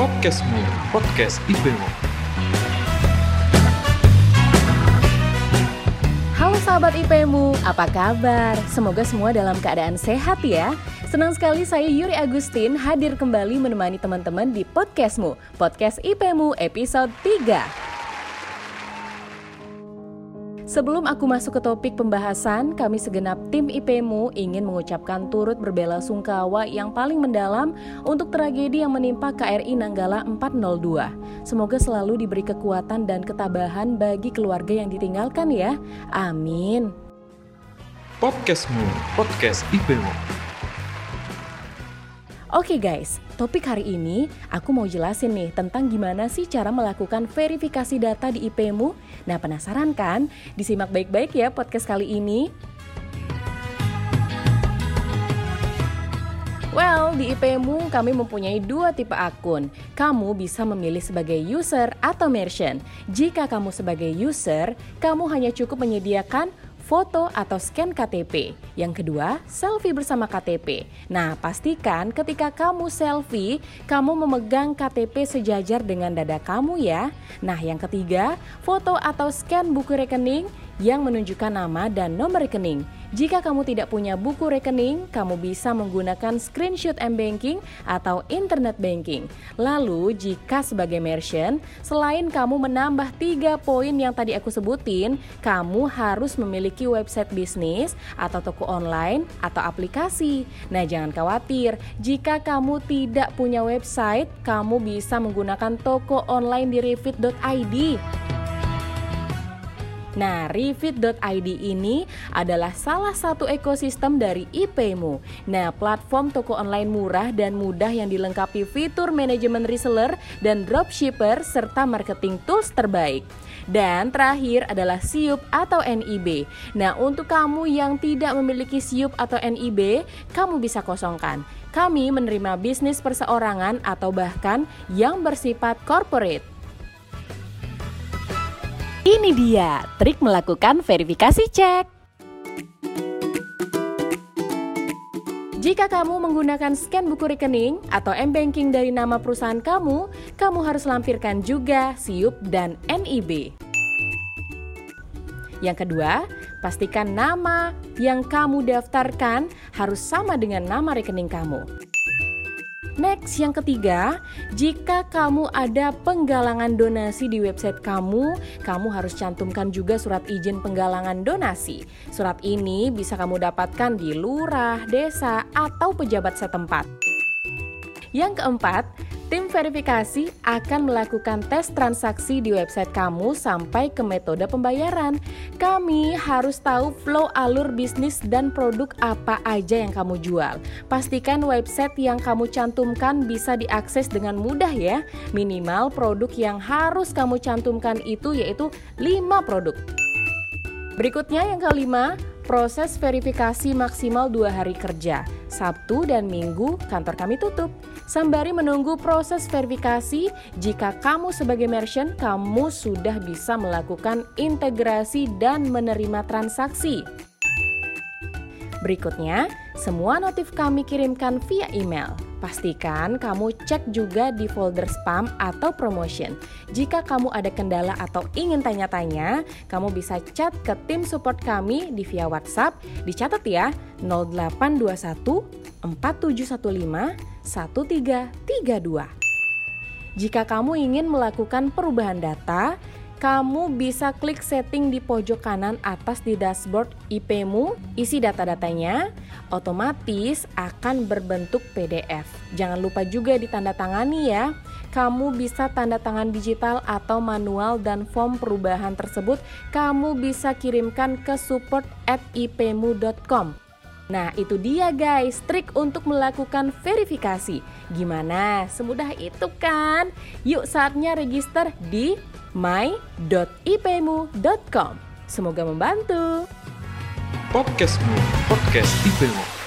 Podcastmu, Podcast IPMO. Halo sahabat IPmu, apa kabar? Semoga semua dalam keadaan sehat ya. Senang sekali saya Yuri Agustin hadir kembali menemani teman-teman di podcastmu, Podcast IPmu episode 3. Sebelum aku masuk ke topik pembahasan, kami segenap tim IPMU ingin mengucapkan turut berbela sungkawa yang paling mendalam untuk tragedi yang menimpa KRI Nanggala 402. Semoga selalu diberi kekuatan dan ketabahan bagi keluarga yang ditinggalkan ya. Amin. Podcastmu, Podcast IPMU. Oke guys, topik hari ini aku mau jelasin nih tentang gimana sih cara melakukan verifikasi data di IPmu. Nah penasaran kan? Disimak baik-baik ya podcast kali ini. Well, di IPmu kami mempunyai dua tipe akun. Kamu bisa memilih sebagai user atau merchant. Jika kamu sebagai user, kamu hanya cukup menyediakan foto atau scan KTP. Yang kedua, selfie bersama KTP. Nah, pastikan ketika kamu selfie, kamu memegang KTP sejajar dengan dada kamu ya. Nah, yang ketiga, foto atau scan buku rekening yang menunjukkan nama dan nomor rekening. Jika kamu tidak punya buku rekening, kamu bisa menggunakan screenshot m-banking atau internet banking. Lalu, jika sebagai merchant, selain kamu menambah tiga poin yang tadi aku sebutin, kamu harus memiliki website bisnis atau toko online atau aplikasi. Nah, jangan khawatir, jika kamu tidak punya website, kamu bisa menggunakan toko online di revit.id. Nah, Revit.id ini adalah salah satu ekosistem dari IPmu. Nah, platform toko online murah dan mudah yang dilengkapi fitur manajemen reseller dan dropshipper serta marketing tools terbaik. Dan terakhir adalah SIUP atau NIB. Nah, untuk kamu yang tidak memiliki SIUP atau NIB, kamu bisa kosongkan. Kami menerima bisnis perseorangan atau bahkan yang bersifat corporate. Ini dia trik melakukan verifikasi cek. Jika kamu menggunakan scan buku rekening atau m-banking dari nama perusahaan kamu, kamu harus lampirkan juga SIUP dan NIB. Yang kedua, pastikan nama yang kamu daftarkan harus sama dengan nama rekening kamu. Next, yang ketiga, jika kamu ada penggalangan donasi di website kamu, kamu harus cantumkan juga surat izin penggalangan donasi. Surat ini bisa kamu dapatkan di lurah, desa, atau pejabat setempat. Yang keempat, Tim verifikasi akan melakukan tes transaksi di website kamu sampai ke metode pembayaran. Kami harus tahu flow alur bisnis dan produk apa aja yang kamu jual. Pastikan website yang kamu cantumkan bisa diakses dengan mudah ya. Minimal produk yang harus kamu cantumkan itu yaitu 5 produk. Berikutnya yang kelima, proses verifikasi maksimal dua hari kerja. Sabtu dan Minggu kantor kami tutup. Sembari menunggu proses verifikasi, jika kamu sebagai merchant, kamu sudah bisa melakukan integrasi dan menerima transaksi. Berikutnya, semua notif kami kirimkan via email. Pastikan kamu cek juga di folder spam atau promotion. Jika kamu ada kendala atau ingin tanya-tanya, kamu bisa chat ke tim support kami di via WhatsApp. Dicatat ya, 0821 4715 1332. Jika kamu ingin melakukan perubahan data, kamu bisa klik setting di pojok kanan atas di dashboard IPmu, isi data-datanya, otomatis akan berbentuk PDF. Jangan lupa juga ditandatangani ya. Kamu bisa tanda tangan digital atau manual dan form perubahan tersebut kamu bisa kirimkan ke support at ipmu.com. Nah, itu dia guys, trik untuk melakukan verifikasi. Gimana? Semudah itu kan? Yuk saatnya register di my.ipmu.com. Semoga membantu. Podcastmu, Podcast IPMU.